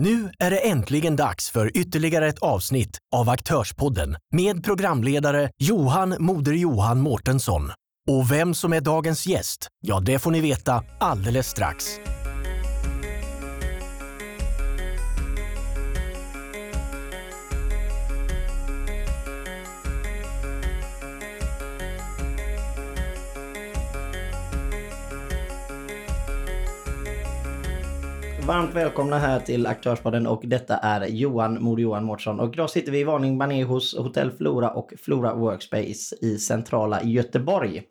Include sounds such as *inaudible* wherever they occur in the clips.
Nu är det äntligen dags för ytterligare ett avsnitt av Aktörspodden med programledare Johan Moder Johan Mårtensson. Och vem som är dagens gäst, ja det får ni veta alldeles strax. Varmt välkomna här till Aktörspodden och detta är Johan Mod Johan Mårtsson. Och idag sitter vi i varning bané hos Hotell Flora och Flora Workspace i centrala Göteborg.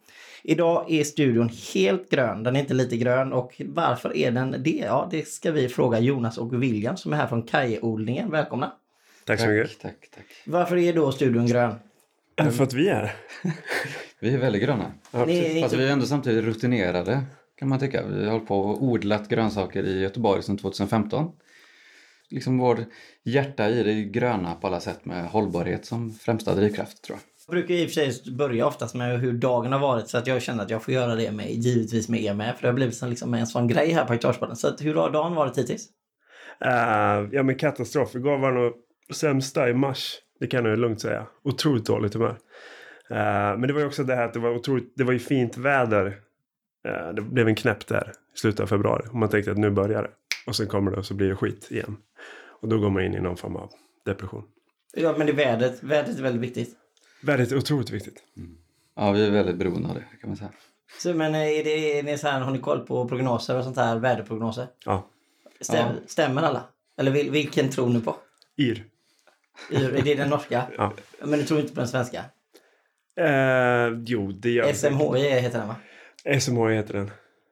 Idag är studion helt grön, den är inte lite grön och varför är den det? Ja, det ska vi fråga Jonas och William som är här från Kajodlingen. Välkomna! Tack så mycket. Tack, tack. Varför är då studion grön? För att vi är. Vi är väldigt gröna. Ja, Fast inte... vi är ändå samtidigt rutinerade kan man tycka. Vi har hållit på och odlat grönsaker i Göteborg sedan 2015. Liksom vår hjärta i det gröna på alla sätt med hållbarhet som främsta drivkraft tror jag. Jag brukar i och för sig börja oftast med hur dagen har varit så att jag känner att jag får göra det med, givetvis med er med. För det har blivit som liksom en sån grej här på Aktörspodden. Så att, hur har dagen varit hittills? Eh, ja men katastrof. Igår var nog sämsta i mars. Det kan jag lugnt säga. Otroligt dåligt humör. Eh, men det var ju också det här att det var otroligt. Det var ju fint väder. Eh, det blev en knäpp där i slutet av februari. Och man tänkte att nu börjar det. Och sen kommer det och så blir det skit igen. Och då går man in i någon form av depression. Ja, men det är vädret. Vädret är väldigt viktigt. Väldigt otroligt viktigt. Ja, vi är väldigt beroende av det kan man säga. Så, men är det, är det så här, har ni koll på prognoser och sånt här, väderprognoser? Ja. Stäm, Ja. Stämmer alla? Eller vil, vilken tror ni på? Yr. Är är det den norska? *laughs* Ja. Men du tror inte på den svenska? Eh, jo, det gör SMHI heter den va? SMH heter den.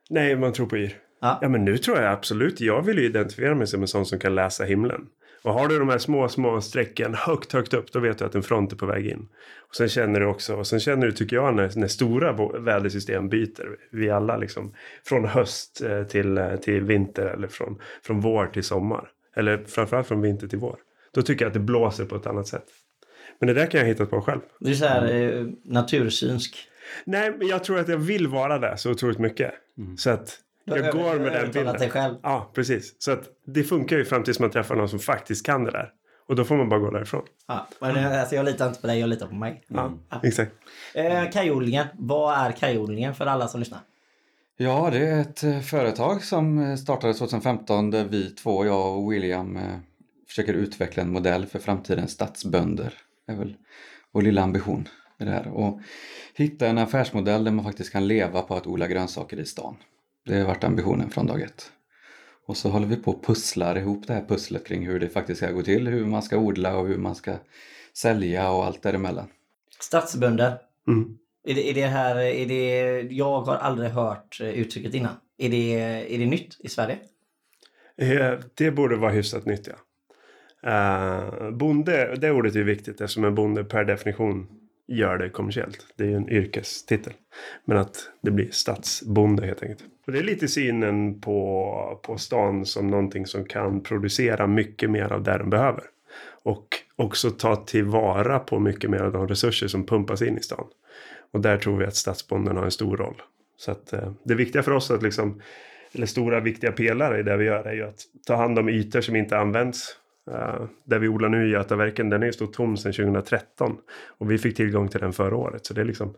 Nej, man tror på yr. Ja. Ja, men nu tror jag absolut. Jag vill ju identifiera mig som en sån som kan läsa himlen. Och har du de här små, små strecken högt, högt upp, då vet du att en front är på väg in. Och sen känner du också, och sen känner du, tycker jag, när, när stora vädersystem byter. Vi alla liksom, från höst eh, till, eh, till vinter eller från, från vår till sommar. Eller framförallt från vinter till vår. Då tycker jag att det blåser på ett annat sätt. Men det där kan jag hitta på själv. Du är så här eh, natursynsk. Nej, men jag tror att jag vill vara det så otroligt mycket. Så att jag över- går med den bilden. dig själv. Ja, precis. Så att det funkar ju fram tills man träffar någon som faktiskt kan det där. Och då får man bara gå därifrån. Ja, men det- alltså, jag litar inte på dig, jag litar på mig. Ja, exakt. Eh, kajodlingen. Vad är kajodlingen för alla som lyssnar? Ja, det är ett eh, företag som eh, startade 2015 där vi två, jag och William, eh, försöker utveckla en modell för framtidens stadsbönder. Det är väl vår lilla ambition med det här. Och hitta en affärsmodell där man faktiskt kan leva på att odla grönsaker i stan. Det har varit ambitionen från dag ett. Och så håller vi på och pusslar ihop det här pusslet kring hur det faktiskt ska gå till, hur man ska odla och hur man ska sälja och allt däremellan. Stadsbönder. Mm. Är det, är det här, är det, jag har aldrig hört eh, uttrycket innan. Är det, är det nytt i Sverige? Eh, Det borde vara hyfsat nytt, ja. Uh, bonde, det ordet är viktigt eftersom en bonde per definition gör det kommersiellt. Det är ju en yrkestitel. Men att det blir stadsbonde helt enkelt. Och det är lite synen på, på stan som någonting som kan producera mycket mer av det den behöver. Och också ta tillvara på mycket mer av de resurser som pumpas in i stan. Och där tror vi att stadsbonden har en stor roll. Så att eh, det viktiga för oss att liksom, eller stora viktiga pelare i det vi gör är ju att ta hand om ytor som inte används. Eh, uh, där vi odlar nu i Götaverken, den är ju stått tom sedan 2013. Och vi fick tillgång till den förra året. Så det är liksom,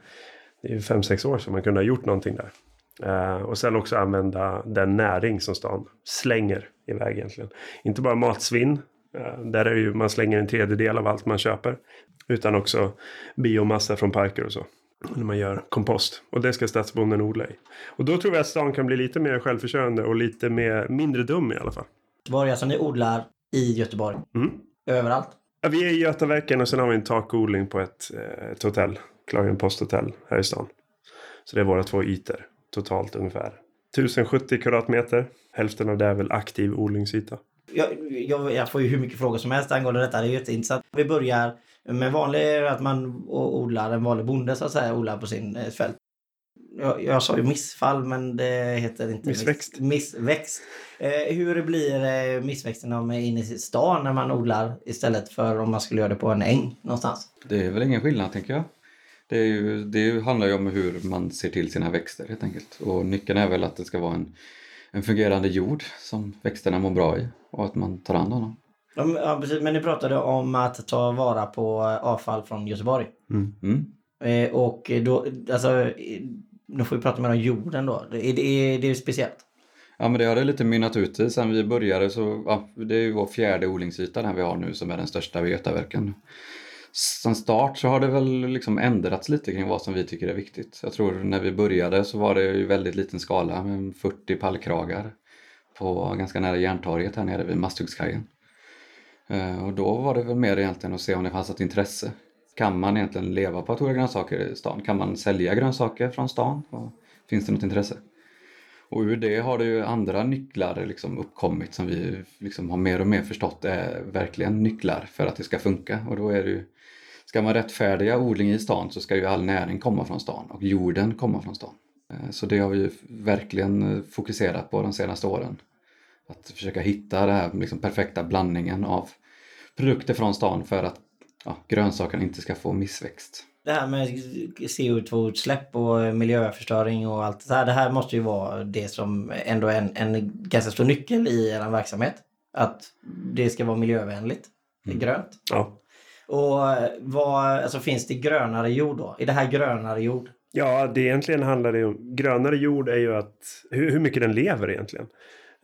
det är ju fem sex år som man kunde ha gjort någonting där. Uh, och sen också använda den näring som stan slänger iväg egentligen. Inte bara matsvinn. uh, där är det ju, man slänger en tredjedel av allt man köper. Utan också biomassa från parker och så. När man gör kompost. Och det ska stadsbonden odla i. Och då tror vi att stan kan bli lite mer självförsörjande och lite mer, mindre dum i alla fall. Var det alltså ni odlar i Göteborg? Mm. Överallt? Ja, vi är i Götaverken och sen har vi en takodling på ett, eh, ett hotell. Klagen Posthotell här i stan. Så det är våra två ytor. Totalt ungefär 1070 kvadratmeter. Hälften av det är väl aktiv odlingsyta. Jag, jag, jag får ju hur mycket frågor som helst angående detta. Det är jätteintressant. Vi börjar med vanlig, att man odlar, en vanlig bonde så att säga, odlar på sin eh, fält. Jag, jag sa ju missfall men det heter inte Missväxt. Miss, missväxt. Eh, hur blir eh, missväxten om inne i stan när man odlar istället för om man skulle göra det på en äng någonstans? Det är väl ingen skillnad tänker jag. Det, är ju, det handlar ju om hur man ser till sina växter helt enkelt. Och nyckeln är väl att det ska vara en, en fungerande jord som växterna mår bra i och att man tar hand om dem. Ja, precis. Men ni pratade om att ta vara på avfall från Göteborg. Mm. Mm. Eh, och då, alltså, nu får vi prata mer om jorden då. Är det, är det speciellt? Ja men det har det lite mynnat ut i sen vi började så, ja, det är ju vår fjärde odlingsyta den vi har nu som är den största vid Götaverken. Sen start så har det väl liksom ändrats lite kring vad som vi tycker är viktigt. Jag tror när vi började så var det i väldigt liten skala med 40 pallkragar på ganska nära Järntorget här nere vid Masthuggskajen. Eh, och då var det väl mer egentligen att se om det fanns ett intresse. Kan man egentligen leva på att odla grönsaker i stan? Kan man sälja grönsaker från stan? Och finns det något intresse? Och ur det har det ju andra nycklar liksom uppkommit som vi liksom har mer och mer förstått är verkligen nycklar för att det ska funka. Och då är det ju, ska man rättfärdiga odling i stan så ska ju all näring komma från stan och jorden komma från stan. Eh, så det har vi ju verkligen eh, fokuserat på de senaste åren. Att försöka hitta den här liksom perfekta blandningen av produkter från stan för att ja, grönsakerna inte ska få missväxt. Det här med CO2-utsläpp och miljöförstöring och allt det här. Det här måste ju vara det som ändå är en, en ganska stor nyckel i er verksamhet. Att det ska vara miljövänligt. Är grönt. Ja. Och vad, alltså finns det grönare jord då? Är det här grönare jord? Ja, det egentligen handlar det om. Grönare jord är ju att hur, hur mycket den lever egentligen.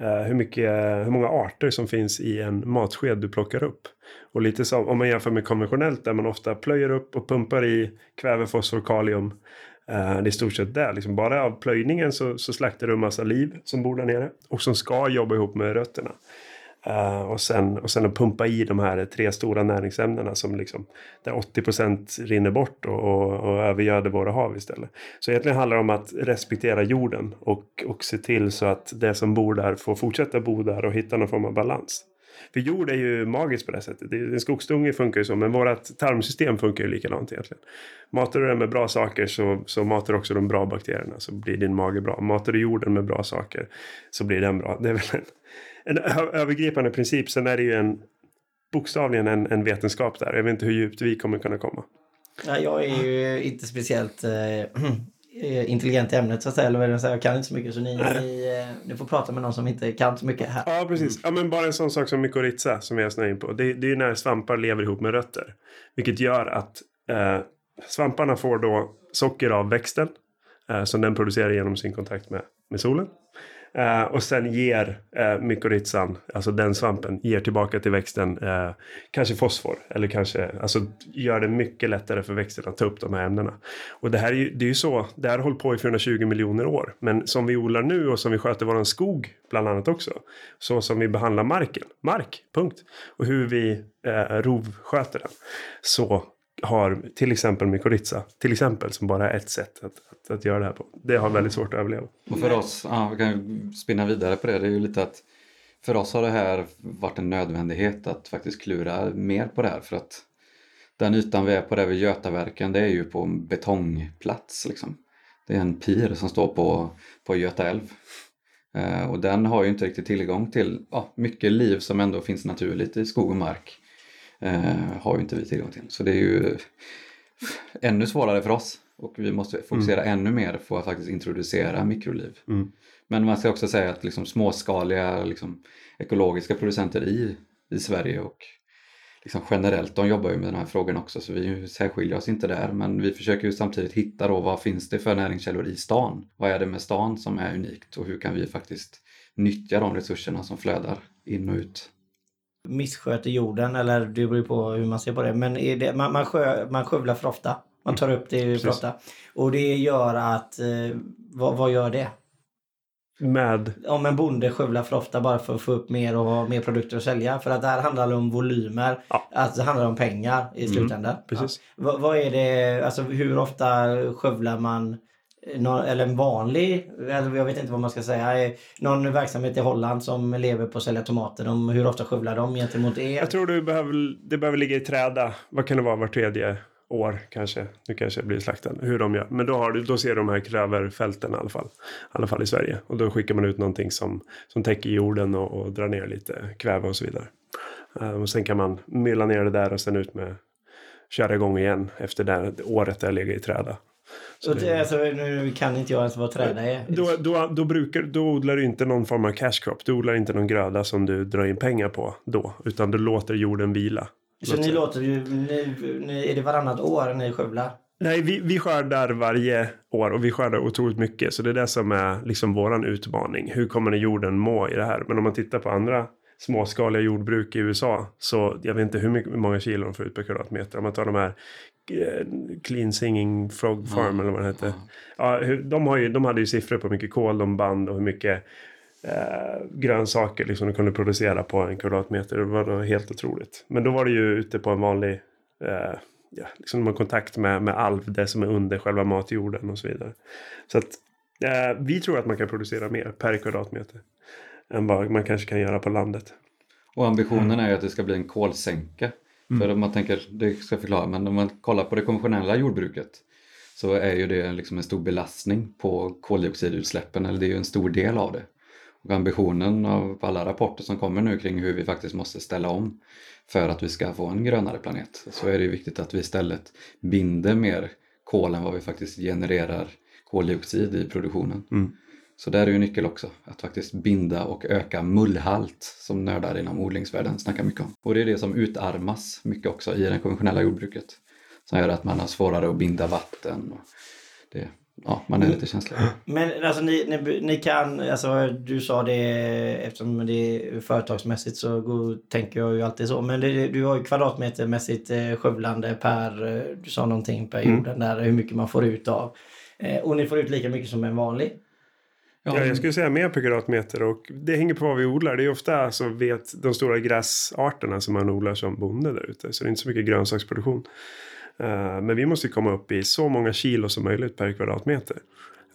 Eh, hur, mycket, eh, hur många arter som finns i en matsked du plockar upp. Och lite som om man jämför med konventionellt där man ofta plöjer upp och pumpar i kväve, fosfor, kalium. Eh, det är i stort sett det. Liksom bara av plöjningen så, så slaktar du en massa liv som bor där nere. Och som ska jobba ihop med rötterna. Uh, och, sen, och sen att pumpa i de här tre stora näringsämnena som liksom, där 80 procent rinner bort och, och, och övergöder våra hav istället. Så egentligen handlar det om att respektera jorden och, och se till så att det som bor där får fortsätta bo där och hitta någon form av balans. För jord är ju magiskt på det sättet. Det- En skogsdunge funkar ju så, men vårt tarmsystem funkar ju likadant egentligen. Matar du den med bra saker så, så matar du också de bra bakterierna så blir din mage bra. Matar du jorden med bra saker så blir den bra. Det är väl en, en övergripande princip. Sen är det ju en bokstavligen en, en vetenskap där. Jag vet inte hur djupt vi kommer kunna komma. Ja, jag är ju inte speciellt eh, *clears throat* eh, intelligent i ämnet så att säga. Eller vad jag säga. Jag kan inte så mycket så ni, ni, eh, ni får prata med någon som inte kan så mycket här. Ja, precis. Ja, men bara en sån sak som mykorrhiza som jag snöar in på. Det, det är ju när svampar lever ihop med rötter. Vilket gör att eh, svamparna får då socker av växten. Eh, som den producerar genom sin kontakt med, med solen. Eh, och sen ger eh, mykorrhizan, alltså den svampen, ger tillbaka till växten eh, kanske fosfor. Eller kanske, alltså gör det mycket lättare för växten att ta upp de här ämnena. Och det här är ju, det är ju så, det här har hållit på i 420 miljoner år. Men som vi odlar nu och som vi sköter våran skog bland annat också. Så som vi behandlar marken, mark, punkt. Och hur vi eh, rovsköter den. Så har till exempel mykorrhiza, till exempel, som bara är ett sätt att, att, att göra det här på. Det har väldigt svårt att överleva. Och för oss, ja, vi kan ju spinna vidare på det, det är ju lite att för oss har det här varit en nödvändighet att faktiskt klura mer på det här för att den ytan vi är på där vid Götaverken det är ju på en betongplats liksom. Det är en pir som står på, på Göta älv. Eh, och den har ju inte riktigt tillgång till ja, mycket liv som ändå finns naturligt i skog och mark. Eh, har ju inte vi tillgång till. Så det är ju ännu svårare för oss och vi måste fokusera ännu mer på att faktiskt introducera mikroliv. Mm. Men man ska också säga att liksom småskaliga liksom, ekologiska producenter i, i Sverige och liksom generellt, de jobbar ju med den här frågan också så vi särskiljer oss inte där men vi försöker ju samtidigt hitta då vad finns det för näringskällor i stan? Vad är det med stan som är unikt och hur kan vi faktiskt nyttja de resurserna som flödar in och ut? Missköter jorden eller det beror på hur man ser på det. Men det, man, man, sjö, man skövlar för ofta. Man tar upp det för ofta. Och det gör att, eh, vad, vad gör det? Med, Om en bonde skövlar för ofta bara för att få upp mer och ha mer produkter att sälja. För att det här handlar om volymer. Ja. Att det handlar om pengar i slutändan. precis. Ja. Vad, vad är det, alltså hur ofta skövlar man någon, eller en vanlig, alltså, jag vet inte vad man ska säga, eh, någon verksamhet i Holland som lever på att sälja tomater. De, hur ofta skövlar de gentemot er? Jag tror du behöver, det behöver ligga i träda. Vad kan det vara var tredje år kanske? Nu kanske jag blir slaktad. Hur de gör. Men då, har du, då ser du de här klöverfälten i alla fall. I alla fall i Sverige. Och då skickar man ut någonting som, som täcker jorden och, och drar ner lite kväve och så vidare. Eh, och sen kan man mylla ner det där och sen ut med köra igång igen efter det här året det har legat i träda. Så det- alltså, nu kan inte jag ens vad träda är. Då, då, då, brukar, då odlar du inte någon form av cash crop. Du odlar inte någon gröda som du drar in pengar på då. Utan du låter jorden vila. Så Låt ni låter ju, ni, ni, är det varannat år ni skövlar? Nej, vi, vi skördar varje år och vi skördar otroligt mycket. Så det är det som är liksom våran utmaning. Hur kommer jorden må i det här? Men om man tittar på andra småskaliga jordbruk i USA. Så jag vet inte hur, mycket, hur många kilo de får ut per kvadratmeter. Om man tar de här eh, Clean Singing Frog Farm eller vad det heter. Ja, hur, de, har ju, de hade ju siffror på hur mycket kol de band och hur mycket eh, grönsaker liksom de kunde producera på en kvadratmeter. Det var helt otroligt. Men då var det ju ute på en vanlig eh, ja, liksom de har kontakt med, med alv, det som är under själva matjorden och så vidare. Så att eh, vi tror att man kan producera mer per kvadratmeter än vad man kanske kan göra på landet. Och ambitionen är ju att det ska bli en kolsänka. För om man tänker, det ska jag förklara, men om man kollar på det konventionella jordbruket så är ju det liksom en stor belastning på koldioxidutsläppen, eller det är ju en stor del av det. Och ambitionen av alla rapporter som kommer nu kring hur vi faktiskt måste ställa om för att vi ska få en grönare planet så är det ju viktigt att vi istället binder mer kol än vad vi faktiskt genererar koldioxid i produktionen. Så där är ju nyckel också, att faktiskt binda och öka mullhalt som nördar inom odlingsvärlden snackar mycket om. Och det är det som utarmas mycket också i det konventionella jordbruket. Som gör att man har svårare att binda vatten. Och det, ja, man är lite känslig. Men alltså ni, ni, ni kan, alltså du sa det eftersom det är företagsmässigt så går, tänker jag ju alltid så. Men det, du har ju kvadratmetermässigt eh, skövlande per, eh, du sa någonting per jorden där, hur mycket man får ut av. Eh, och ni får ut lika mycket som en vanlig. Ja, jag skulle säga mer per kvadratmeter och det hänger på vad vi odlar. Det är ofta så vet de stora gräsarterna som man odlar som bonde där ute. Så det är inte så mycket grönsaksproduktion. Eh, men vi måste komma upp i så många kilo som möjligt per kvadratmeter.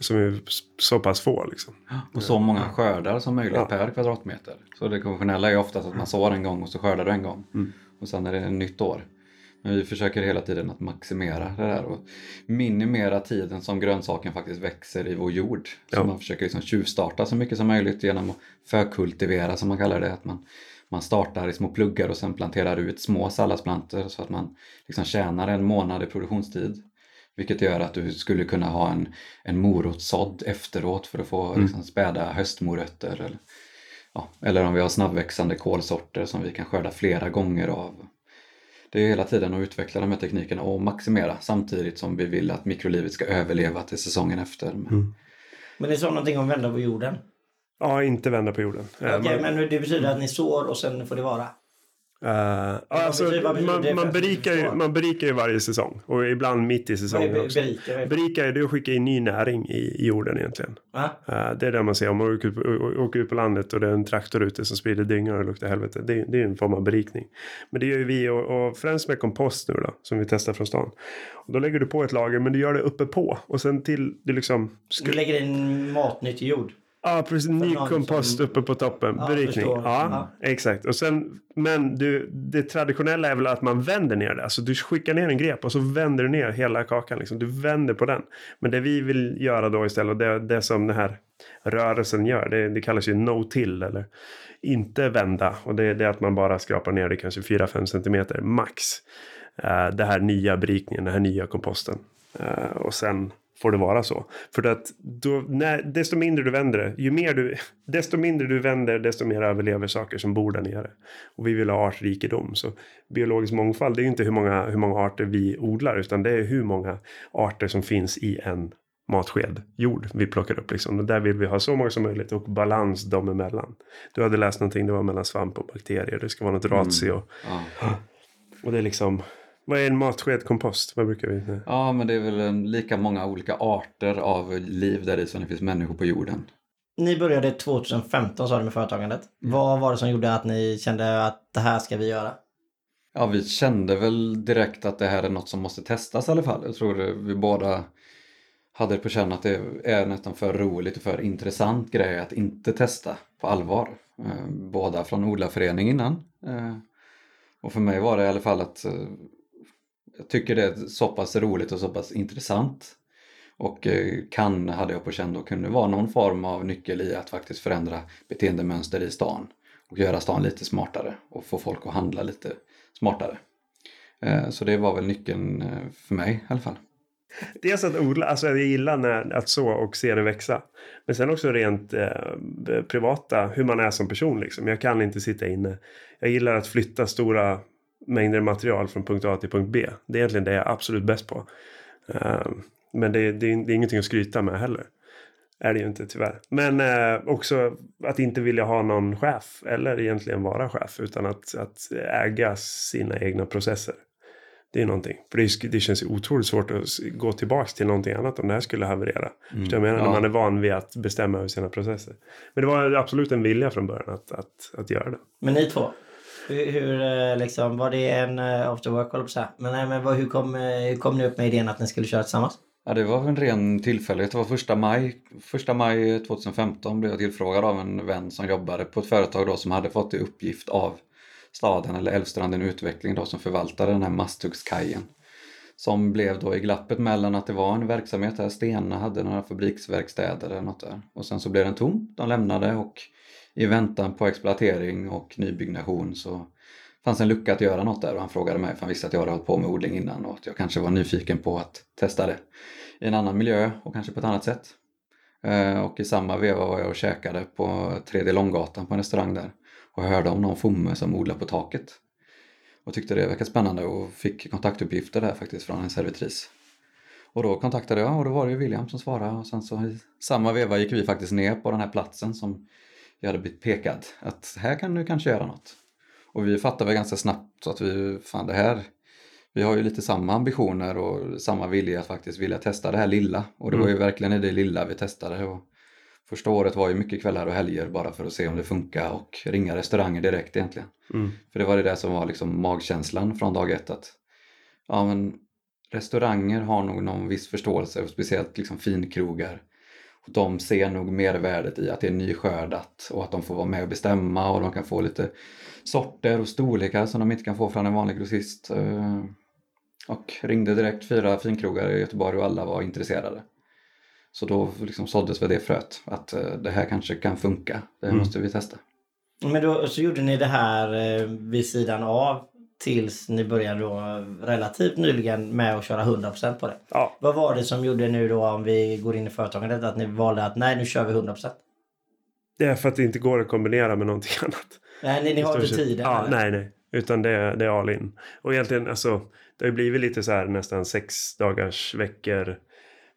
Som är så pass få liksom. Och så många skördar som möjligt Ja. per kvadratmeter. Så det konventionella är oftast att man sår en gång och så skördar du en gång. Och sen är det ett nytt år. Men vi försöker hela tiden att maximera det där och minimera tiden som grönsaken faktiskt växer i vår jord. Så Ja. man försöker liksom tjuvstarta så mycket som möjligt genom att förkultivera som man kallar det. Att man, man startar i små pluggar och sen planterar ut små salladsplantor så att man liksom tjänar en månad i produktionstid. Vilket gör att du skulle kunna ha en, en morotssådd efteråt för att få liksom, späda höstmorötter. Eller, ja, eller om vi har snabbväxande kolsorter som vi kan skörda flera gånger av. Det är hela tiden att utveckla de här teknikerna och maximera samtidigt som vi vill att mikrolivet ska överleva till säsongen efter. Men, Men ni sa någonting om vända på jorden. Ja, inte vända på jorden. Eh, Okej, man- men det betyder att ni sår och sen får det vara? Eh, alltså, betyder man, man, berikar ju, man berikar ju varje säsong. Och ibland mitt i säsongen också. berika? Vad är- det att skicka in ny näring i, i jorden egentligen. Eh, det är det man ser om man åker ut, åker ut på landet och det är en traktor ute som sprider dynga och luktar helvete. Det, är- det är en form av berikning. Men det gör ju vi och, och främst med kompost nu då, som vi testar från stan. Och då lägger du på ett lager men du gör det uppe på. Och sen till, det liksom... Du lägger in matnyttig jord? Ja, precis. Ny kompost som- uppe på toppen. Ja, Berikning. förstår. Ja, exakt. Och sen, men du, det traditionella är väl att man vänder ner det. Alltså du skickar ner en grep och så vänder du ner hela kakan. Liksom. Du vänder på den. Men det vi vill göra då istället, och det, det som den här rörelsen gör, det, det kallas ju no-till eller inte vända. Och det, det är att man bara skrapar ner det kanske 4-5 centimeter max. Eh, det här nya berikningen, den här nya komposten. Eh, och sen får det vara så. För att då, när, desto mindre du vänder det, ju mer du, *laughs* desto mindre du vänder, desto mer överlever saker som bor där nere. Och vi vill ha artrikedom. Så biologisk mångfald, det är ju inte hur många, hur många arter vi odlar, utan det är hur många arter som finns i en matsked jord vi plockar upp. Liksom. Och där vill vi ha så många som möjligt och balans dem emellan. Du hade läst någonting, det var mellan svamp och bakterier. Det ska vara något ratio. ja. Och det är liksom, vad är en matsked kompost? Vad brukar vi säga? ja, men det är väl lika många olika arter av liv där i som det finns människor på jorden. Ni började 2015 sa du med företagandet. Vad var det som gjorde att ni kände att det här ska vi göra? Ja, vi kände väl direkt att det här är något som måste testas i alla fall. Jag tror det, vi båda hade på känn att det är nästan för roligt och för intressant grej att inte testa på allvar. Eh, Båda från odlarförening innan. Eh, Och för mig var det i alla fall att eh, jag tycker det är så pass roligt och så pass intressant. Och eh, kan, hade jag på känn då, kunde vara någon form av nyckel i att faktiskt förändra beteendemönster i stan. Och göra stan lite smartare och få folk att handla lite smartare. Eh, så det var väl nyckeln eh, för mig i alla fall. Dels att odla, alltså jag gillar när, att så och se det växa. Men sen också rent eh, privata, hur man är som person liksom. Jag kan inte sitta inne. Jag gillar att flytta stora mängder material från punkt A till punkt B. Det är egentligen det jag är absolut bäst på. Uh, men det, det, det, är ingenting att skryta med heller. Är det ju inte tyvärr. Men eh, också att inte vilja ha någon chef. Eller egentligen vara chef. Utan att, att äga sina egna processer. Det är någonting. För det, det känns otroligt svårt att gå tillbaka till någonting annat om det här skulle haverera. Mm. Jag menar? Ja. När man är van vid att bestämma över sina processer. Men det var absolut en vilja från början att, att, att göra det. Men ni två? Hur, hur eh, liksom, var det en eh, after work, så? Men, nej, men vad, hur, kom, eh, hur kom ni upp med idén att ni skulle köra tillsammans? Ja, det var en ren tillfällighet. Det var första maj, första maj 2015 blev jag tillfrågad av en vän som jobbade på ett företag då som hade fått i uppgift av staden eller Älvstranden Utveckling då som förvaltade den här Masthuggskajen. Som blev då i glappet mellan att det var en verksamhet där Stena hade några fabriksverkstäder eller något där. Och sen så blev den tom, de lämnade och i väntan på exploatering och nybyggnation så fanns en lucka att göra något där och han frågade mig för han visste att jag hade hållit på med odling innan och att jag kanske var nyfiken på att testa det i en annan miljö och kanske på ett annat sätt. Eh, och i samma veva var jag och käkade på 3D Långgatan på en restaurang där och hörde om någon fomme som odlar på taket. Och tyckte det verkade spännande och fick kontaktuppgifter där faktiskt från en servitris. Och då kontaktade jag och då var det William som svarade och sen så i samma veva gick vi faktiskt ner på den här platsen som jag hade blivit pekad att här kan du kanske göra något. Och vi fattade väl ganska snabbt att vi, fan det här, vi har ju lite samma ambitioner och samma vilja att faktiskt vilja testa det här lilla. Och det mm. var ju mm. verkligen i det lilla vi testade. Och första året var ju mycket kvällar och helger bara för att se om det funkar och ringa restauranger direkt egentligen. Mm. För det var det där som var liksom magkänslan från dag ett att ja men restauranger har nog någon viss förståelse, speciellt liksom finkrogar de ser nog mervärdet i att det är nyskördat och att de får vara med och bestämma och de kan få lite sorter och storlekar som de inte kan få från en vanlig grossist. Eh, och ringde direkt fyra finkrogar i Göteborg och alla var intresserade. Så då liksom såddes väl det fröet att eh, det här kanske kan funka, det mm. måste vi testa. Men då så gjorde ni det här eh, vid sidan av tills ni började då relativt nyligen med att köra 100% på det. Ja. Vad var det som gjorde nu då om vi går in i företagandet att ni valde att nej nu kör vi 100%? Det är för att det inte går att kombinera med någonting *laughs* annat. Nej, ni, ni har inte tiden? Ja, nej, nej. Utan det, det är all in. Och egentligen alltså det har ju blivit lite så här nästan sex dagars veckor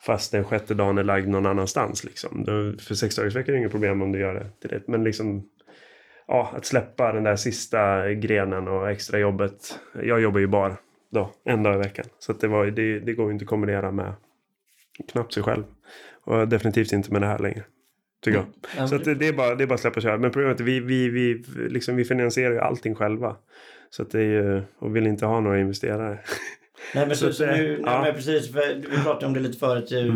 fast den sjätte dagen är lagd någon annanstans. Liksom. För sex dagars veckor är det inget problem om du gör det direkt. Men liksom ja, att släppa den där sista grenen och extra jobbet. Jag jobbar ju bara då, en dag i veckan. Så det, var, det, det går ju inte att kombinera med knappt sig själv. Och definitivt inte med det här längre. Tycker jag. Mm. Så det, det, är bara, det är bara att släppa och köra. Men problemet är att vi, vi, vi, liksom, vi finansierar ju allting själva. Så det är ju, och vill inte ha några investerare. *laughs* Nej men, så, så, nu, ja. nej, men precis, vi pratade om det lite förut. Mm.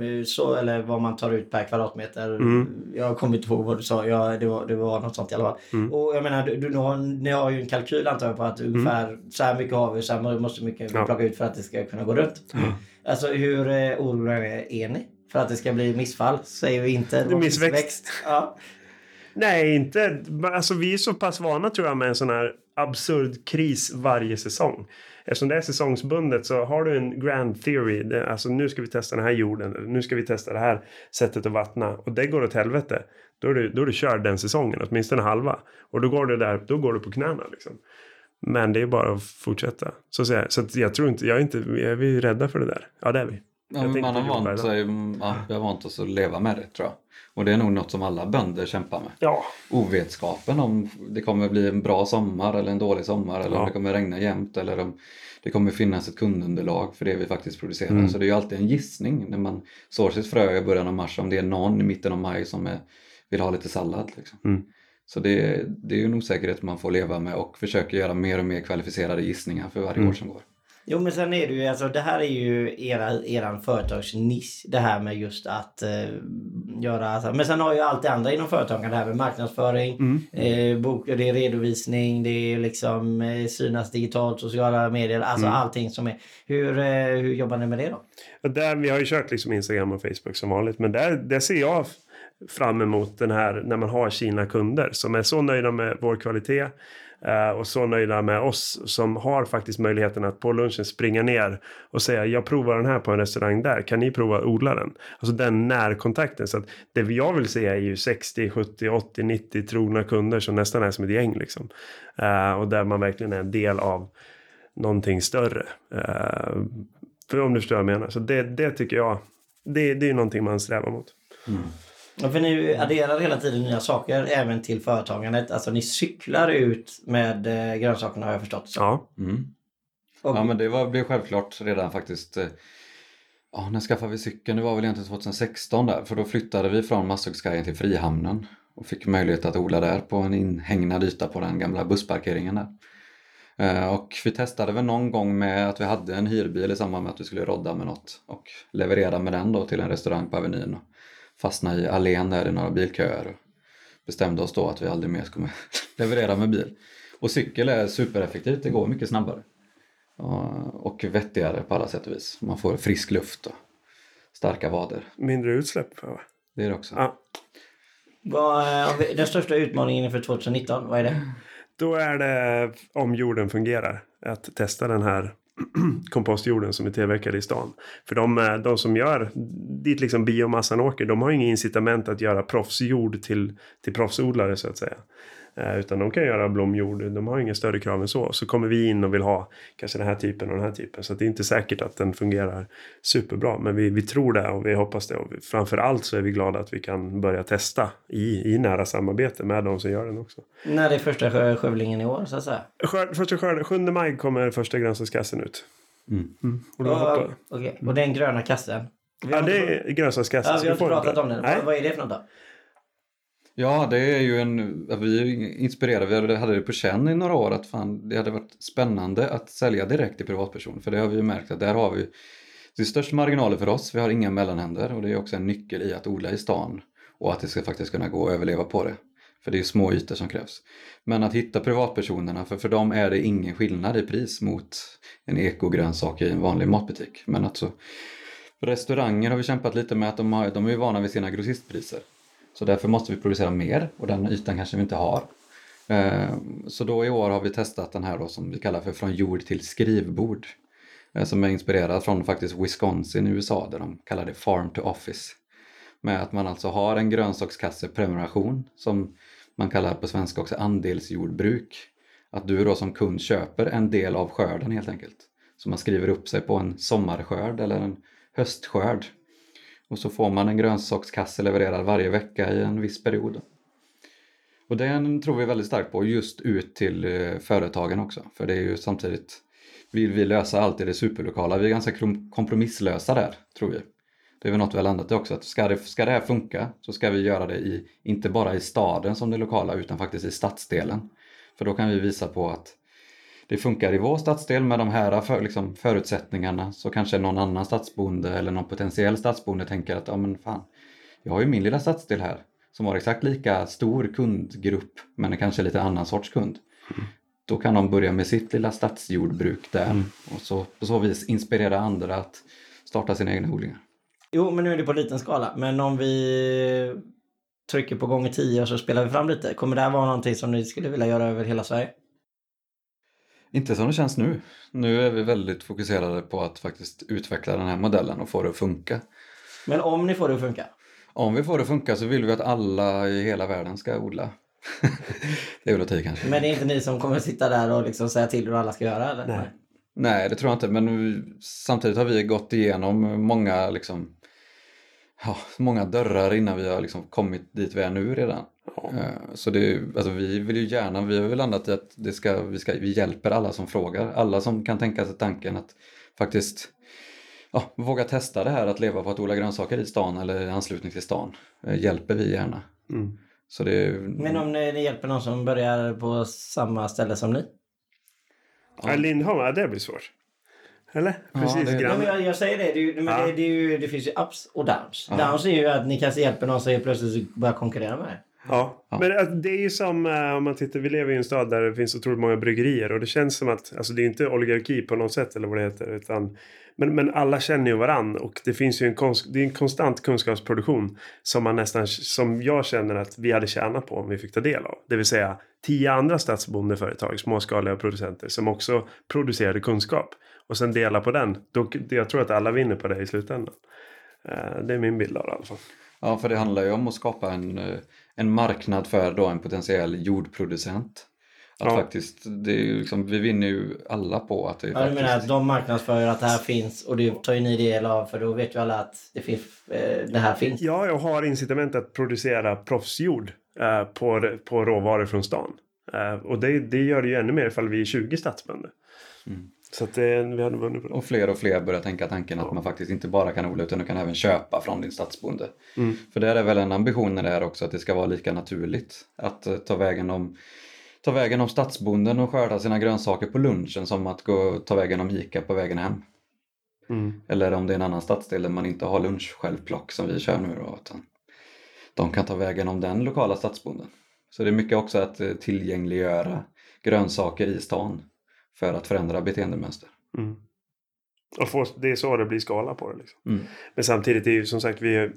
mm. Så, eller vad man tar ut per kvadratmeter. Mm. Jag kommer inte ihåg vad du sa. Ja, det, var, det var något sånt i alla fall. Mm. Och jag menar, du, du, har, ni har ju en kalkyl antar jag på att mm. ungefär så här mycket har vi, så här måste mycket ja. plocka ut för att det ska kunna gå runt. Mm. Alltså hur eh, oroliga är ni? För att det ska bli missfall? Säger vi inte. Missväxt. missväxt. Ja. Nej, inte. Alltså vi är så pass vana tror jag med en sån här absurd kris varje säsong eftersom det är säsongsbundet så har du en grand theory. Det, alltså nu ska vi testa den här jorden. Nu ska vi testa det här sättet att vattna. Och det går åt helvete. Då är du, då är du körd den säsongen. Åtminstone halva. Och då går du där. Då går du på knäna liksom. Men det är bara att fortsätta. Så, så, så jag tror inte, jag är inte, är vi rädda för det där? Ja det är vi. Ja, man har vant sig, har vant oss att leva med det tror jag. Och det är nog något som alla bönder kämpar med. Ja. Ovetskapen om det kommer bli en bra sommar eller en dålig sommar eller ja. om det kommer regna jämt eller om det kommer finnas ett kundunderlag för det vi faktiskt producerar. Mm. Så det är ju alltid en gissning när man sår sitt frö i början av mars om det är någon i mitten av maj som är, vill ha lite sallad. Liksom. Mm. Så det, det är ju en osäkerhet man får leva med och försöker göra mer och mer kvalificerade gissningar för varje mm. år som går. Jo men sen är det ju, alltså det här är ju era, eran företagsnisch. Det här med just att eh, göra, alltså, men sen har ju allt det andra inom företagen. Det här med marknadsföring, mm. eh, bok, det är redovisning, det är liksom eh, synas digitalt, sociala medier, alltså mm. allting som är. Hur, eh, hur jobbar ni med det då? Där, vi har ju kört liksom Instagram och Facebook som vanligt men där, där ser jag fram emot den här när man har sina kunder som är så nöjda med vår kvalitet Eh, och så nöjda med oss som har faktiskt möjligheten att på lunchen springa ner och säga jag provar den här på en restaurang där, kan ni prova att odla den? Alltså den närkontakten. Så att det jag vill se är ju 60, 70, 80, 90 trogna kunder som nästan är som ett gäng liksom. Eh, och där man verkligen är en del av någonting större. Uh, för om du förstår vad jag menar. Så det, det tycker jag, det, det är någonting man strävar mot. Mm. Ja, för ni adderar hela tiden nya saker även till företagandet. Alltså ni cyklar ut med eh, grönsakerna har jag förstått. Så. Ja. Mm. Ja men det var, blev självklart redan faktiskt. Eh, ja, när skaffade vi cykeln? Det var väl egentligen 2016 där. För då flyttade vi från Masthugskajen till Frihamnen. Och fick möjlighet att odla där på en inhägnad yta på den gamla bussparkeringen där. Eh, och vi testade väl någon gång med att vi hade en hyrbil i samband med att vi skulle rodda med något och leverera med den då till en restaurang på Avenyn och fastna i allén där i några bilköer och bestämde oss då att vi aldrig mer skulle *laughs* leverera med bil. Och cykel är supereffektivt, det går mycket snabbare. Och vettigare på alla sätt och vis. Man får frisk luft och starka vader. Mindre utsläpp va? Det är det också. Ja. Vad, den största utmaningen inför 2019, vad är det? Då är det om jorden fungerar. Att testa den här *clears throat* kompostjorden som är tillverkad i stan. För de, eh, de som gör dit liksom biomassan åker, de har inget incitament att göra proffsjord till, till proffsodlare så att säga. Eh, utan de kan göra blomjord, de har inga större krav än så. Så kommer vi in och vill ha kanske den här typen och den här typen. Så det är inte säkert att den fungerar superbra. Men vi, vi tror det och vi hoppas det. Och vi, framför allt så är vi glada att vi kan börja testa i, i nära samarbete med de som gör den också. När är första skövlingen i år så att säga? Skörd, första skörden, 7 maj kommer första grönsakskassen ut. Mm. Mm. Och, då och, okay. och den gröna kassen? Ja, det är grönsakskassen. Ja, vi har inte pratat om den. Vad, vad är det för något då? Ja, det är ju en... Vi inspirerade. Vi hade det på känn i några år att fan, det hade varit spännande att sälja direkt till privatperson. För det har vi ju märkt att där har vi det är störst marginaler för oss. Vi har inga mellanhänder och det är också en nyckel i att odla i stan och att det ska faktiskt kunna gå att överleva på det. För det är små ytor som krävs. Men att hitta privatpersonerna, för för dem är det ingen skillnad i pris mot en ekogrönsak i en vanlig matbutik. Men alltså... restauranger har vi kämpat lite med att de, har, de är vana vid sina grossistpriser. Så därför måste vi producera mer och den ytan kanske vi inte har. Eh, så då i år har vi testat den här då som vi kallar för Från jord till skrivbord. Eh, som är inspirerad från faktiskt Wisconsin i USA där de kallar det Farm to Office. Med att man alltså har en grönsakskasseprenumeration som man kallar på svenska också andelsjordbruk. Att du då som kund köper en del av skörden helt enkelt. Så man skriver upp sig på en sommarskörd eller en höstskörd och så får man en grönsakskasse levererad varje vecka i en viss period. Och den tror vi väldigt starkt på, just ut till eh, företagen också. För det är ju samtidigt, vill vi lösa allt i det superlokala. Vi är ganska kompromisslösa där, tror vi. Det är väl något vi har landat i också, att ska det, ska det här funka så ska vi göra det i, inte bara i staden som det lokala, utan faktiskt i stadsdelen. För då kan vi visa på att det funkar i vår stadsdel med de här för, liksom, förutsättningarna så kanske någon annan stadsbonde eller någon potentiell stadsbonde tänker att ja men fan, jag har ju min lilla stadsdel här som har exakt lika stor kundgrupp men är kanske lite annan sorts kund. Mm. Då kan de börja med sitt lilla stadsjordbruk där mm. och så, på så vis inspirera andra att starta sina egna odlingar. Jo, men nu är det på liten skala. Men om vi trycker på gånger 10 och så spelar vi fram lite. Kommer det här vara någonting som ni skulle vilja göra över hela Sverige? Inte som det känns nu. Nu är vi väldigt fokuserade på att faktiskt utveckla den här modellen och få det att funka. Men om ni får det att funka? Om vi får det att funka så vill vi att alla i hela världen ska odla. *laughs* det är väl att ta kanske. Men det är inte ni som kommer sitta där och liksom säga till hur alla ska göra? Eller? Nej. Nej, det tror jag inte. Men samtidigt har vi gått igenom många, liksom, ja, många dörrar innan vi har liksom kommit dit vi är nu redan. Ja. Eh, så det, alltså vi vill ju gärna, vi har väl landat i att det ska, vi, ska, vi hjälper alla som frågar. Alla som kan tänka sig tanken att faktiskt ja, våga testa det här att leva på att odla grönsaker i stan eller i anslutning till stan. Eh, hjälper vi gärna. Mm. Så det, Men om ni, ni hjälper någon som börjar på samma ställe som ni? Ja. Lindholm, det blir svårt. Eller? Precis ja, det, ja, men jag, jag, säger det. Det, men ja. det, det, det, finns ju ups och downs. Ja. Downs är ju att ni kanske hjälper någon som plötsligt börjar konkurrera med er. Ja, Ja. men att det är ju som eh, om man tittar, vi lever i en stad där det finns otroligt många bryggerier och det känns som att, alltså det är inte oligarki på något sätt eller vad det heter, utan men, men alla känner ju varann och det finns ju en, konst, det är en konstant kunskapsproduktion som man nästan, som jag känner att vi hade tjänat på om vi fick ta del av. Det vill säga tio andra stadsbondeföretag, småskaliga producenter som också producerade kunskap och sen dela på den. Då, jag tror att alla vinner på det i slutändan. Eh, Det är min bild av det i alla fall. Ja, för det handlar ju om att skapa en, eh, en marknad för då en potentiell jordproducent. Att Ja. faktiskt, det är liksom, vi vinner ju alla på att det Ja, du faktiskt... menar att de marknadsför att det här finns och det tar ju ni del av för då vet ju alla att det, finns, eh, det här finns. Ja, jag har incitament att producera proffsjord eh, på, på råvaror från stan. Eh, och det, det gör det ju ännu mer ifall vi är 20 stadsbönder. Mm. Så att det, vi hade vunnit på det. Och fler och fler börjar tänka tanken att man faktiskt inte bara kan odla utan du kan även köpa från din stadsbonde. Mm. För där är väl en ambition här också att det ska vara lika naturligt att eh, ta vägen om ta vägen om stadsbonden och skörda sina grönsaker på lunchen som att gå ta vägen om Ica på vägen hem. Mm. Eller om det är en annan stadsdel där man inte har lunchsjälvplock som vi kör nu då. Utan de kan ta vägen om den lokala stadsbonden. Så det är mycket också att eh, tillgängliggöra grönsaker i stan för att förändra beteendemönster. Mm. Och få, det är så det blir skala på det. Liksom. Mm. Men samtidigt är ju som sagt vi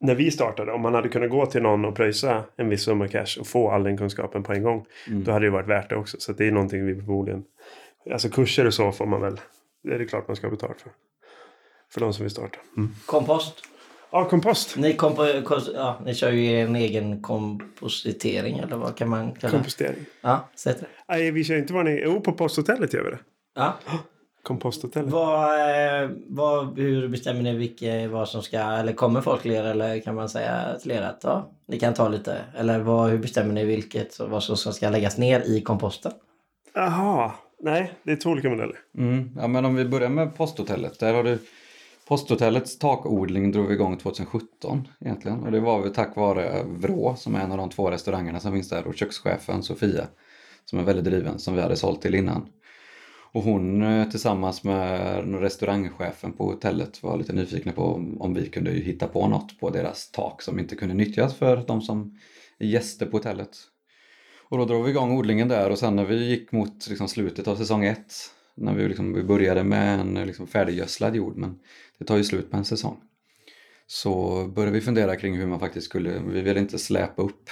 när vi startade, om man hade kunnat gå till någon och pröjsa en viss summa cash och få all den kunskapen på en gång. Mm. Då hade det varit värt det också. Så det är någonting vi förmodligen... Alltså kurser och så får man väl... Det är det klart man ska ha betalt för. För de som vill starta. Mm. Kompost. Ja, kompost. Ni, kompo, ja, ni kör ju en egen kompostering eller vad kan man kalla det? Kompostering. Ja, sätt det. Nej, vi kör inte vad ni... Jo, på posthotellet gör vi det. Ja. Komposthotellet. Vad, eh, vad, hur bestämmer ni vilka, vad som ska, eller kommer folk till er eller kan man säga till er att ja, ni kan ta lite? Eller vad, hur bestämmer ni vilket, vad som ska läggas ner i komposten? Jaha. Nej, det är två olika modeller. Mm. Ja, men om vi börjar med posthotellet. Där har du Posthotellets takodling drog vi igång 2017 egentligen. Och det var väl tack vare Vrå som är en av de två restaurangerna som finns där och kökschefen Sofia som är väldigt driven som vi hade sålt till innan. Och hon eh, tillsammans med restaurangchefen på hotellet var lite nyfikna på om, vi kunde hitta på något på deras tak som inte kunde nyttjas för de som är gäster på hotellet. Och då drog vi igång odlingen där och sen när vi gick mot liksom slutet av säsong ett när vi, liksom, vi började med en liksom färdiggödslad jord men det tar ju slut på en säsong. Så började vi fundera kring hur man faktiskt skulle, vi ville inte släpa upp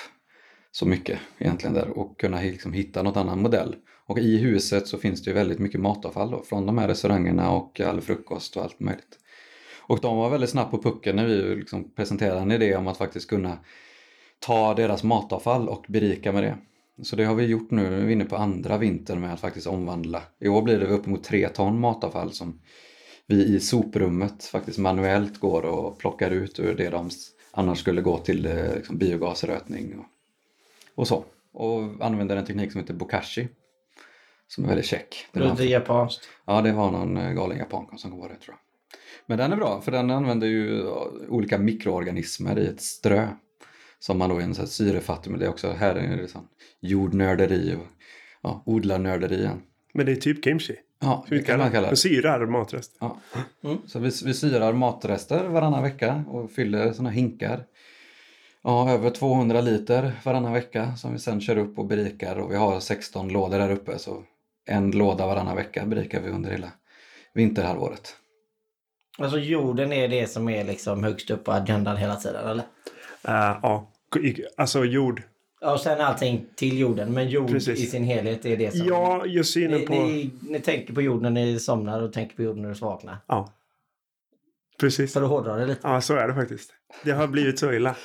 så mycket egentligen där och kunna liksom hitta något annan modell. Och i huset så finns det ju väldigt mycket matavfall då, från de här restaurangerna och all frukost och allt möjligt. Och de var väldigt snabbt på pucken när vi liksom presenterade en idé om att faktiskt kunna ta deras matavfall och berika med det. Så det har vi gjort nu, nu är vi inne på andra vintern med att faktiskt omvandla. I år blir det uppemot tre ton matavfall som vi i soprummet faktiskt manuellt går och plockar ut ur det de annars skulle gå till eh, liksom biogasrötning och, och så. Och använder en teknik som heter bokashi. Som är väldigt check. Det har- japanskt. Ja, det var någon eh, galen japan som var det tror jag. Men den är bra för den använder ju eh, olika mikroorganismer i ett strö. Som man då är en sån här syrefattig, men det är också, här är det sån jordnörderi och ja, odlarnörderi igen. Men det är typ kimchi. Ja, det kan man kalla det? Syrar matrest. Ja. Mm. Så vi, vi syrar matrester varannan vecka och fyller såna hinkar. Ja, över 200 liter varannan vecka som vi sen kör upp och berikar och vi har 16 lådor där uppe så en låda varannan vecka berikar vi under hela vinterhalvåret. Alltså jorden är det som är liksom högst upp på agendan hela tiden eller? Uh, ja, alltså jord. Ja, och sen allting till jorden. Men jord Precis. i sin helhet är det som... Ja, just synen på... ni, ni tänker på jorden när ni somnar och tänker på jorden när du vaknar. Ja. Precis. För att hårdra det lite. Ja, så är det faktiskt. Det har blivit så illa.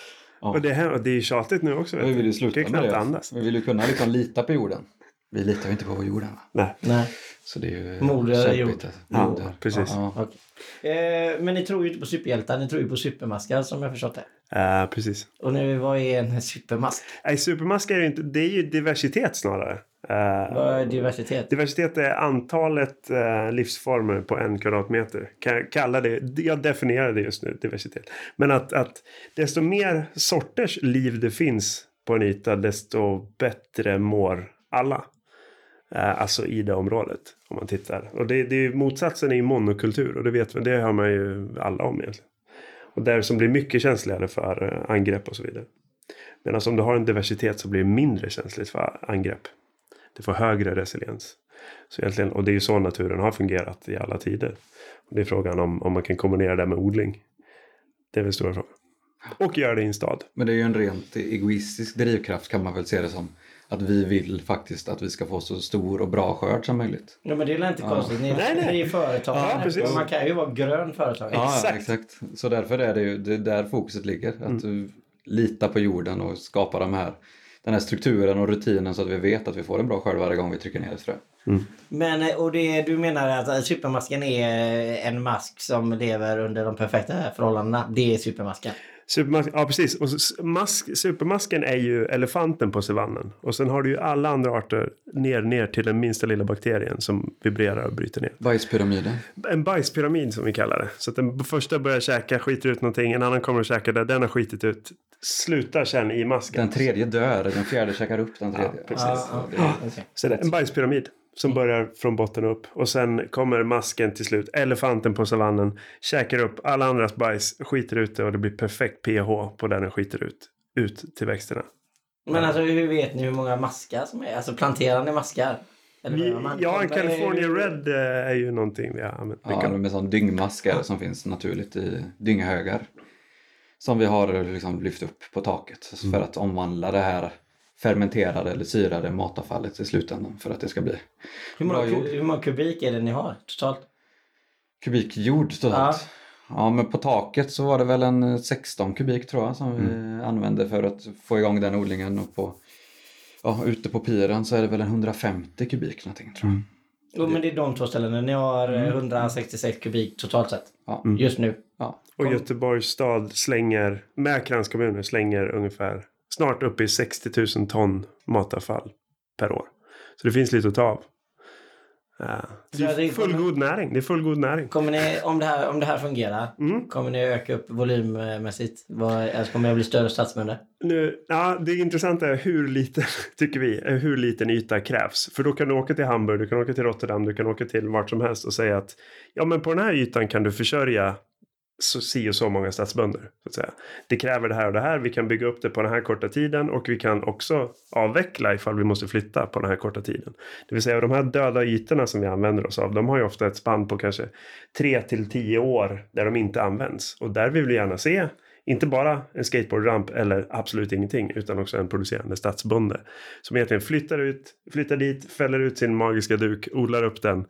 Ja. Och det, här, och det är ju tjatigt nu också. Vi vill ju sluta med knappt det. andas. Vi vill ju kunna liksom lita på jorden. Vi litar ju inte på jorden. Va? Nej. Nej. Så det är ju Moder kämpigt. Ja, Moder. precis. Ja, ja. Eh, men ni tror ju inte på superhjältar, ni tror ju på supermaskar som jag förstått det. Eh, precis. Och nu, vad är en supermask? Nej, supermask är ju inte... Det är ju diversitet snarare. Eh, Vad är diversitet? Diversitet är antalet eh, livsformer på en kvadratmeter. Kalla det, jag definierar det just nu, diversitet. Men att, att desto mer sorters liv det finns på en yta, desto bättre mår alla. Eh, alltså i det området, om man tittar. Och det, det är ju, motsatsen är ju monokultur, och det vet man, det hör man ju alla om egentligen. Och där som blir mycket känsligare för eh, angrepp och så vidare. Medan om du har en diversitet så blir det mindre känsligt för angrepp. Det får högre resiliens. Så egentligen, och det är ju så naturen har fungerat i alla tider. Och det är frågan om, om man kan kombinera det med odling. Det är väl stora frågan. Och göra det i en stad. Men det är ju en rent egoistisk drivkraft kan man väl se det som. Att vi vill faktiskt att vi ska få så stor och bra skörd som möjligt. Ja, men det är inte konstigt. Ni, Nej, nej. ni är företagare. Ja, man kan ju vara grön företagare. Ja, Exakt. exakt. Så därför är det ju det är där fokuset ligger. Att du litar på jorden och skapa de här, den här strukturen och rutinen så att vi vet att vi får en bra skörd varje gång vi trycker ner ett frö. Men eh, och det, du menar att eh, supermasken är en mask som lever under de perfekta förhållandena? Det är supermasken? Supermask, ja precis. Och mask, supermasken är ju elefanten på savannen. Och sen har du ju alla andra arter ner, ner till den minsta lilla bakterien som vibrerar och bryter ner. Bajspyramiden. En bajspyramid som vi kallar det. Så att den första börjar käka, skiter ut någonting. En annan kommer att käka det den har skitit ut. Slutar sen i masken. Den tredje dör, den fjärde käkar upp den tredje. precis. Ja, det- ja, okej. Så det är en bajspyramid som börjar från botten upp. Och sen kommer masken till slut, elefanten på savannen, käkar upp alla andras bajs, skiter ut det och det blir perfekt pH på den den skiter ut. Ut till växterna. Men alltså hur vet ni hur många maskar som är? Alltså planterar ni maskar? Eller Vi, ja, en är- California Red eh, är ju någonting vi har använt mycket. Ja, av. med sån dyngmaskar som finns naturligt i dynghögar. Som vi har liksom lyft upp på taket för att omvandla det här fermenterade eller syrade matavfallet i slutändan för att det ska bli hur, många, bra jord. hur många kubik är det ni har totalt? kubik jord totalt. Ja. men på taket så var det väl en 16 kubik tror jag som vi använde för att få igång den odlingen och på Ja, ute på piren så är det väl en 150 kubik någonting tror jag. Jo men det är de två ställena. Ni har eh, 166 kubik totalt sett. Ja. Just nu. Ja. Och Göteborgs stad slänger, med kranskommuner, slänger ungefär snart upp i 60 000 ton matavfall per år. Så det finns lite att ta av. Ja. Det Så det är fullgod näring. Det är fullgod näring. Kommer ni, om det här, om det här fungerar, Mm. kommer ni öka upp volymmässigt? Vad, alltså kommer det bli större stadsbönder? Nu, ja, det intressanta är hur liten, *laughs* tycker vi, är hur liten yta krävs. För då kan du åka till Hamburg, du kan åka till Rotterdam, du kan åka till vart som helst och säga att ja men på den här ytan kan du försörja så, si och så många stadsbönder. Så att säga. Det kräver det här och det här, vi kan bygga upp det på den här korta tiden och vi kan också avveckla ifall vi måste flytta på den här korta tiden. Det vill säga de här döda ytorna som vi använder oss av, de har ju ofta ett spann på kanske 3 till 10 år där de inte används. Och där vill vi gärna se inte bara en skateboardramp eller absolut ingenting utan också en producerande stadsbonde. Som egentligen flyttar ut, flyttar dit, fäller ut sin magiska duk, odlar upp den,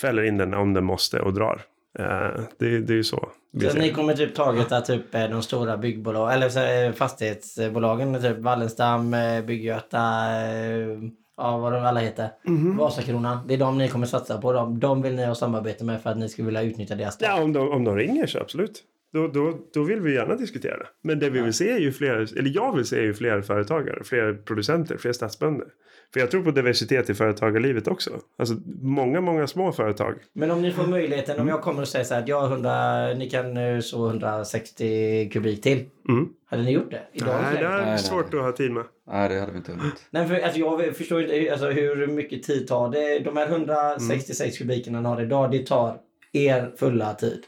fäller in den om den måste och drar. Eh, det, det är ju så. Så ni kommer typ targeta typ eh, de stora byggbolag eller eh, fastighetsbolagen, typ Wallenstam, Bygggöta, eh, ja vad de alla heter. Mhm. Vasakronan. Det är de ni kommer satsa på. De, de vill ni ha samarbete med för att ni skulle vilja utnyttja deras stad. Ja, om de, om de ringer så absolut. Då, då, då vill vi gärna diskutera det. Men det vi vill se är ju fler, eller jag vill se är ju fler företagare, fler producenter, fler stadsbönder. För jag tror på diversitet i företagarlivet också. Alltså många, många små företag. Men om ni får möjligheten, om jag kommer och säger så här att jag har 100, ni kan eh, så 160 kubik till. Mm. Hade ni gjort det? I dagens Nej, det är nej, svårt att ha tid med. Nej, det hade vi inte hunnit. Nej, för alltså, jag förstår inte alltså, hur mycket tid tar det. De här 166 kubikerna ni har idag, det tar er fulla tid.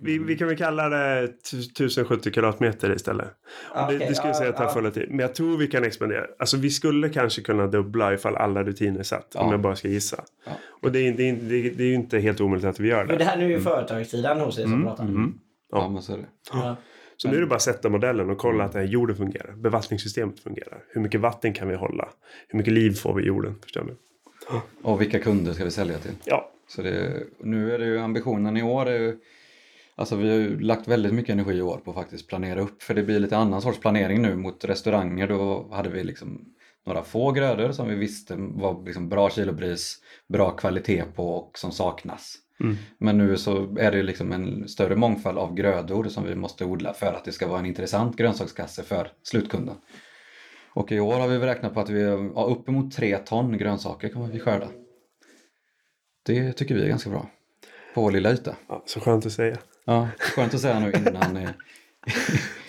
Vi, vi kan väl kalla det t- 1070 kvadratmeter istället. Och det, det skulle jag ja, säga tar ja. fulla tid. Men jag tror vi kan expandera. Alltså vi skulle kanske kunna dubbla ifall alla rutiner satt. Om Ja. jag bara ska gissa. Ja. Och det är, det, är, det, är, det är ju inte helt omöjligt att vi gör Men det det. här nu är ju företagssidan hos er som pratar. Mm. Ja, Ja. men så är det. Ja. Så nu är det bara att sätta modellen och kolla att den här jorden fungerar. Bevattningssystemet fungerar. Hur mycket vatten kan vi hålla? Hur mycket liv får vi i jorden? Förstår du? Och vilka kunder ska vi sälja till? Ja, Så det, nu är det ju ambitionen i år är ju Alltså vi har ju lagt väldigt mycket energi i år på att faktiskt planera upp för det blir lite annan sorts planering nu mot restauranger. Då hade vi liksom några få grödor som vi visste var liksom bra kilopris, bra kvalitet på och som saknas. Mm. Men nu så är det liksom en större mångfald av grödor som vi måste odla för att det ska vara en intressant grönsakskasse för slutkunden. Och i år har vi räknat på att vi har uppemot tre ton grönsaker kommer vi skörda. Det tycker vi är ganska bra. På vår lilla yta. ja, så skönt att säga. Ja, skönt att säga nu innan. eh,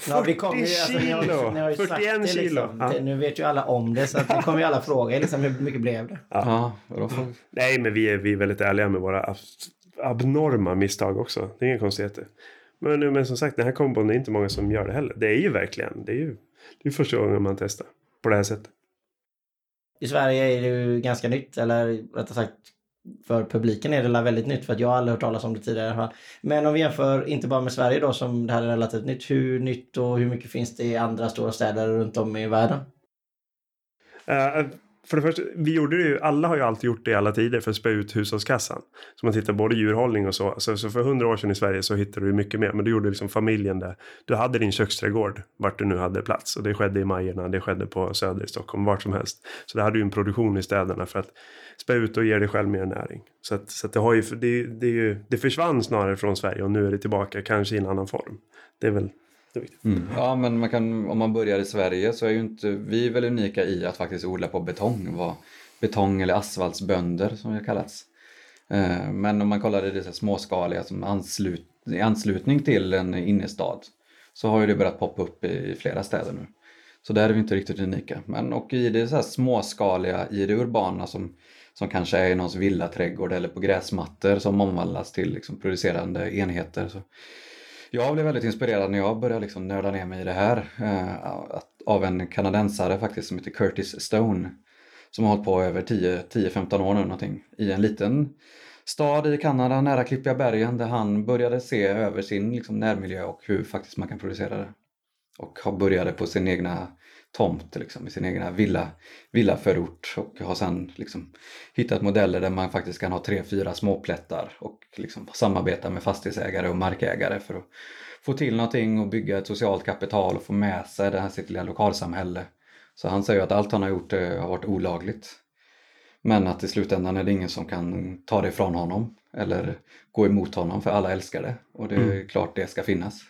Ja, vi kommer ju, alltså, ni har, kilo. ni har ju sagt 41 det kilo. liksom. Ja. Nu vet ju alla om det så att det kommer ju alla fråga liksom, hur mycket blev det? ja, får, Nej, men vi är, vi är väldigt ärliga med våra ab- abnorma misstag också. Det är inga konstigheter. Men, men som sagt, den här kombon är inte många som gör det heller. Det är ju verkligen, det är ju det är första gången man testar på det här sättet. I Sverige är det ju ganska nytt, eller rättare sagt för publiken är det väldigt nytt för att jag har aldrig hört talas om det tidigare. Men om vi jämför inte bara med Sverige då som det här är relativt nytt. Hur nytt och hur mycket finns det i andra stora städer runt om i världen? Uh, för det första, vi gjorde det ju, alla har ju alltid gjort det i alla tider för att spä ut hushållskassan. Så man tittar både djurhållning och så. Så, så för hundra år sedan i Sverige så hittade du mycket mer. Men du gjorde liksom familjen där. Du hade din köksträdgård vart du nu hade plats. Och det skedde i Majerna, det skedde på Söder i Stockholm, vart som helst. Så det hade ju en produktion i städerna för att spä ut och ge dig själv mer näring. Så, att, så att det, har ju, det, det, är ju, det försvann snarare från Sverige och nu är det tillbaka, kanske i en annan form. Det är väl Mm. Ja, men man kan, om man börjar i Sverige så är ju inte vi är väl unika i att faktiskt odla på betong. Var betong eller asfaltsbönder som det kallats. Eh, men om man kollar det, det småskaliga som anslut, i anslutning till en innerstad så har ju det börjat poppa upp i flera städer nu. Så där är vi inte riktigt unika. Men och i det så här småskaliga, i det urbana som, som kanske är i någons villaträdgård eller på gräsmattor som omvandlas till liksom producerande enheter. Så jag blev väldigt inspirerad när jag började liksom nörda ner mig i det här eh, av en kanadensare faktiskt som heter Curtis Stone som har hållit på över 10-15 år nu någonting i en liten stad i Kanada nära Klippiga bergen där han började se över sin liksom, närmiljö och hur faktiskt man kan producera det. Och har började på sin egna tomt liksom, i sin egna villa, villaförort och har sen liksom hittat modeller där man faktiskt kan ha tre, fyra småplättar och liksom samarbeta med fastighetsägare och markägare för att få till någonting och bygga ett socialt kapital och få med sig det här sitt lilla lokalsamhälle. Så han säger att allt han har gjort eh, har varit olagligt. Men att i slutändan är det ingen som kan ta det ifrån honom eller gå emot honom för alla älskar det och det är mm. klart det ska finnas.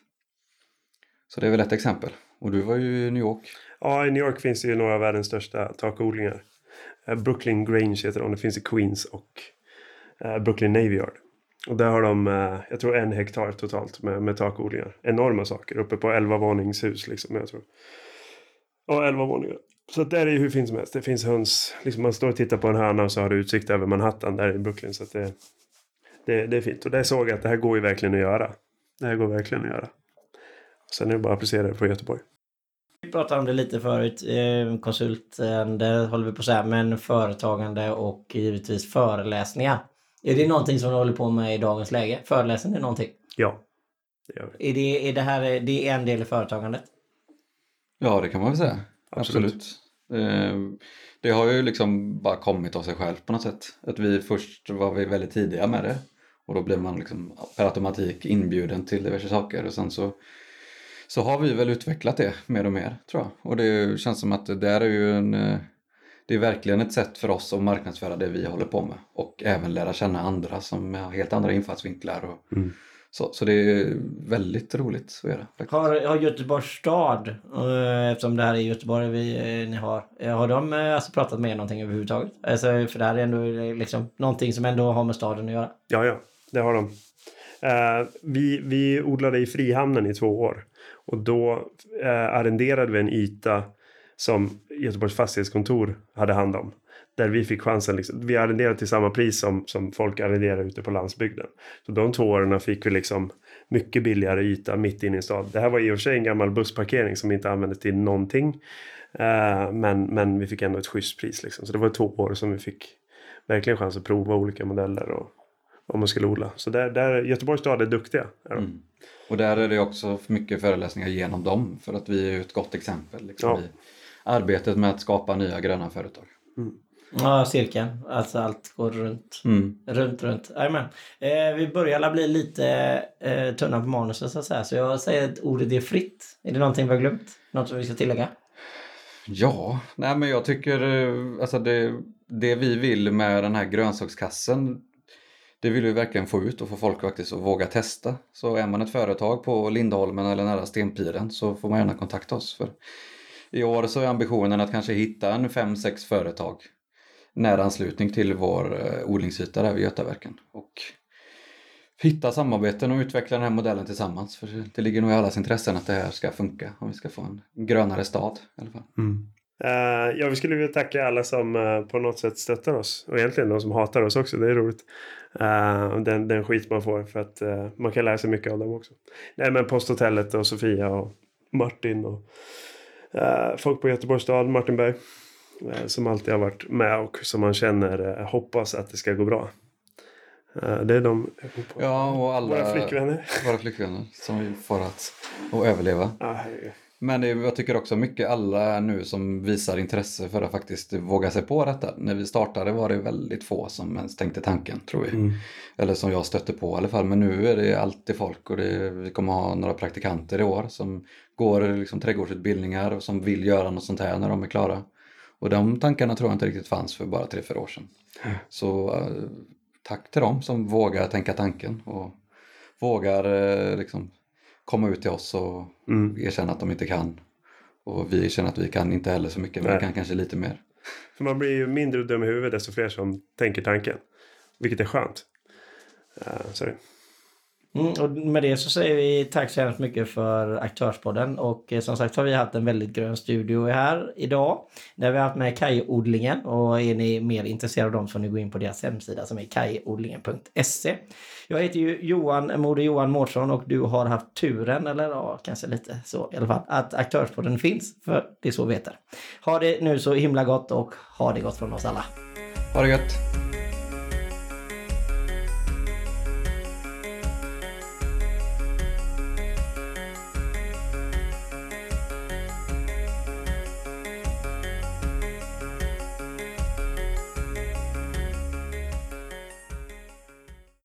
Så det är väl ett exempel. Och du var ju i New York. Ja, i New York finns det ju några av världens största takodlingar. Eh, Brooklyn Grange heter de. Det finns i Queens och eh, Brooklyn Navy Yard. Och där har de, eh, jag tror en hektar totalt med, med takodlingar. Enorma saker. Uppe på 11 våningshus liksom. Jag tror. Ja, 11 våningar. Så där är ju hur fint som helst. Det finns höns. Liksom man står och tittar på en höna och så har du utsikt över Manhattan där i Brooklyn. Så det, det, det är fint. Och där såg jag att det här går ju verkligen att göra. Det här går verkligen att göra. Sen är det bara att applicera det på Göteborg. Vi pratade om det lite förut. Eh, konsultande håller vi på att säga, men företagande och givetvis föreläsningar. Är det någonting som du håller på med i dagens läge? Föreläsning är någonting? Ja, det gör vi. Är det, är det här det är en del i företagandet? Ja, det kan man väl säga. Absolut. Absolut. Eh, det har ju liksom bara kommit av sig själv på något sätt. Att vi först var vi väldigt tidiga med det och då blir man liksom per automatik inbjuden till diverse saker och sen så så har vi väl utvecklat det mer och mer tror jag. Och det känns som att det där är ju en eh, det är verkligen ett sätt för oss att marknadsföra det vi håller på med och även lära känna andra som har helt andra infallsvinklar. Och, mm. så, så det är väldigt roligt att göra. Har, har Göteborgs stad, eh, eftersom det här är Göteborg vi, eh, ni har, har de alltså pratat med er någonting överhuvudtaget? Alltså, för det här är ändå liksom någonting som ändå har med staden att göra. Ja, ja, det har de. Uh, vi, vi odlade i Frihamnen i två år. Och då eh, arrenderade vi en yta som Göteborgs fastighetskontor hade hand om. Där vi fick chansen. Liksom, vi arrenderade till samma pris som, som folk arrenderar ute på landsbygden. Så de två åren fick vi liksom mycket billigare yta mitt inne i stan. Det här var i och för sig en gammal bussparkering som inte användes till någonting. Eh, men, men vi fick ändå ett schysst pris. Liksom. Så det var två år som vi fick verkligen chans att prova olika modeller och vad man skulle odla. Så där, där, Göteborgs stad är duktiga. Är mm. Och där är det också mycket föreläsningar genom dem för att vi är ett gott exempel liksom, ja. i arbetet med att skapa nya gröna företag. Mm. Ja, cirkeln. Alltså allt går runt. Mm. Runt, runt. Amen. Eh, vi börjar bli lite eh, tunna på manuset så att säga. Så jag säger att ordet är fritt. Är det någonting vi har glömt? Något som vi ska tillägga? Ja, nej men jag tycker eh, alltså det, det vi vill med den här grönsakskassen det vill vi verkligen få ut och få folk faktiskt att våga testa. Så är man ett företag på Lindholmen eller nära Stenpiren så får man gärna kontakta oss. För I år så är ambitionen att kanske hitta en 5-6 företag nära anslutning till vår eh, odlingsyta där vid Götaverken. Och hitta samarbeten och utveckla den här modellen tillsammans. För det ligger nog i allas intressen att det här ska funka om vi ska få en grönare stad i alla fall. Mm. Uh, ja, vi skulle vilja tacka alla som uh, på något sätt stöttar oss. Och egentligen de som hatar oss också, det är roligt. Uh, den, den skit man får för att man kan lära sig mycket av dem också. Nej men Posthotellet och Sofia och Martin och folk på Göteborgs stad, Martin Berg. Som alltid har varit med och som man känner hoppas att det ska gå bra. Det är de Ja, och alla våra flickvänner. våra flickvänner som vi får att, att överleva. Ah. Men det, jag tycker också mycket alla nu som visar intresse för att faktiskt våga sig på detta. När vi startade var det väldigt få som ens tänkte tanken, tror vi. Mm. Eller som jag stötte på i alla fall. Men nu är det alltid folk och det, vi kommer ha några praktikanter i år som går liksom trädgårdsutbildningar och som vill göra något sånt här när de är klara. Och de tankarna tror jag inte riktigt fanns för bara tre, fyra år sedan. Så eh, tack till dem som vågar tänka tanken och vågar eh, liksom komma ut till oss och Mm. erkänna att de inte kan. Och vi känner att vi kan inte heller så mycket, men vi kan kanske lite mer. För man blir ju mindre dum i huvudet desto fler som tänker tanken. Vilket är skönt. Uh, sorry. Mm, och med det så säger vi tack så hemskt mycket för Aktörspodden och eh, som sagt har vi haft en väldigt grön studio här idag. Där vi har haft med kajodlingen och är ni mer intresserade av dem så får ni gå in på deras hemsida som är kajodlingen.se. Jag heter ju Johan, Moder Johan Mårtsson och du har haft turen, eller ja, kanske lite så i alla fall, att Aktörspodden finns. För det är så vi heter. Ha det nu så himla gott och ha det gott från oss alla. Ha det gött!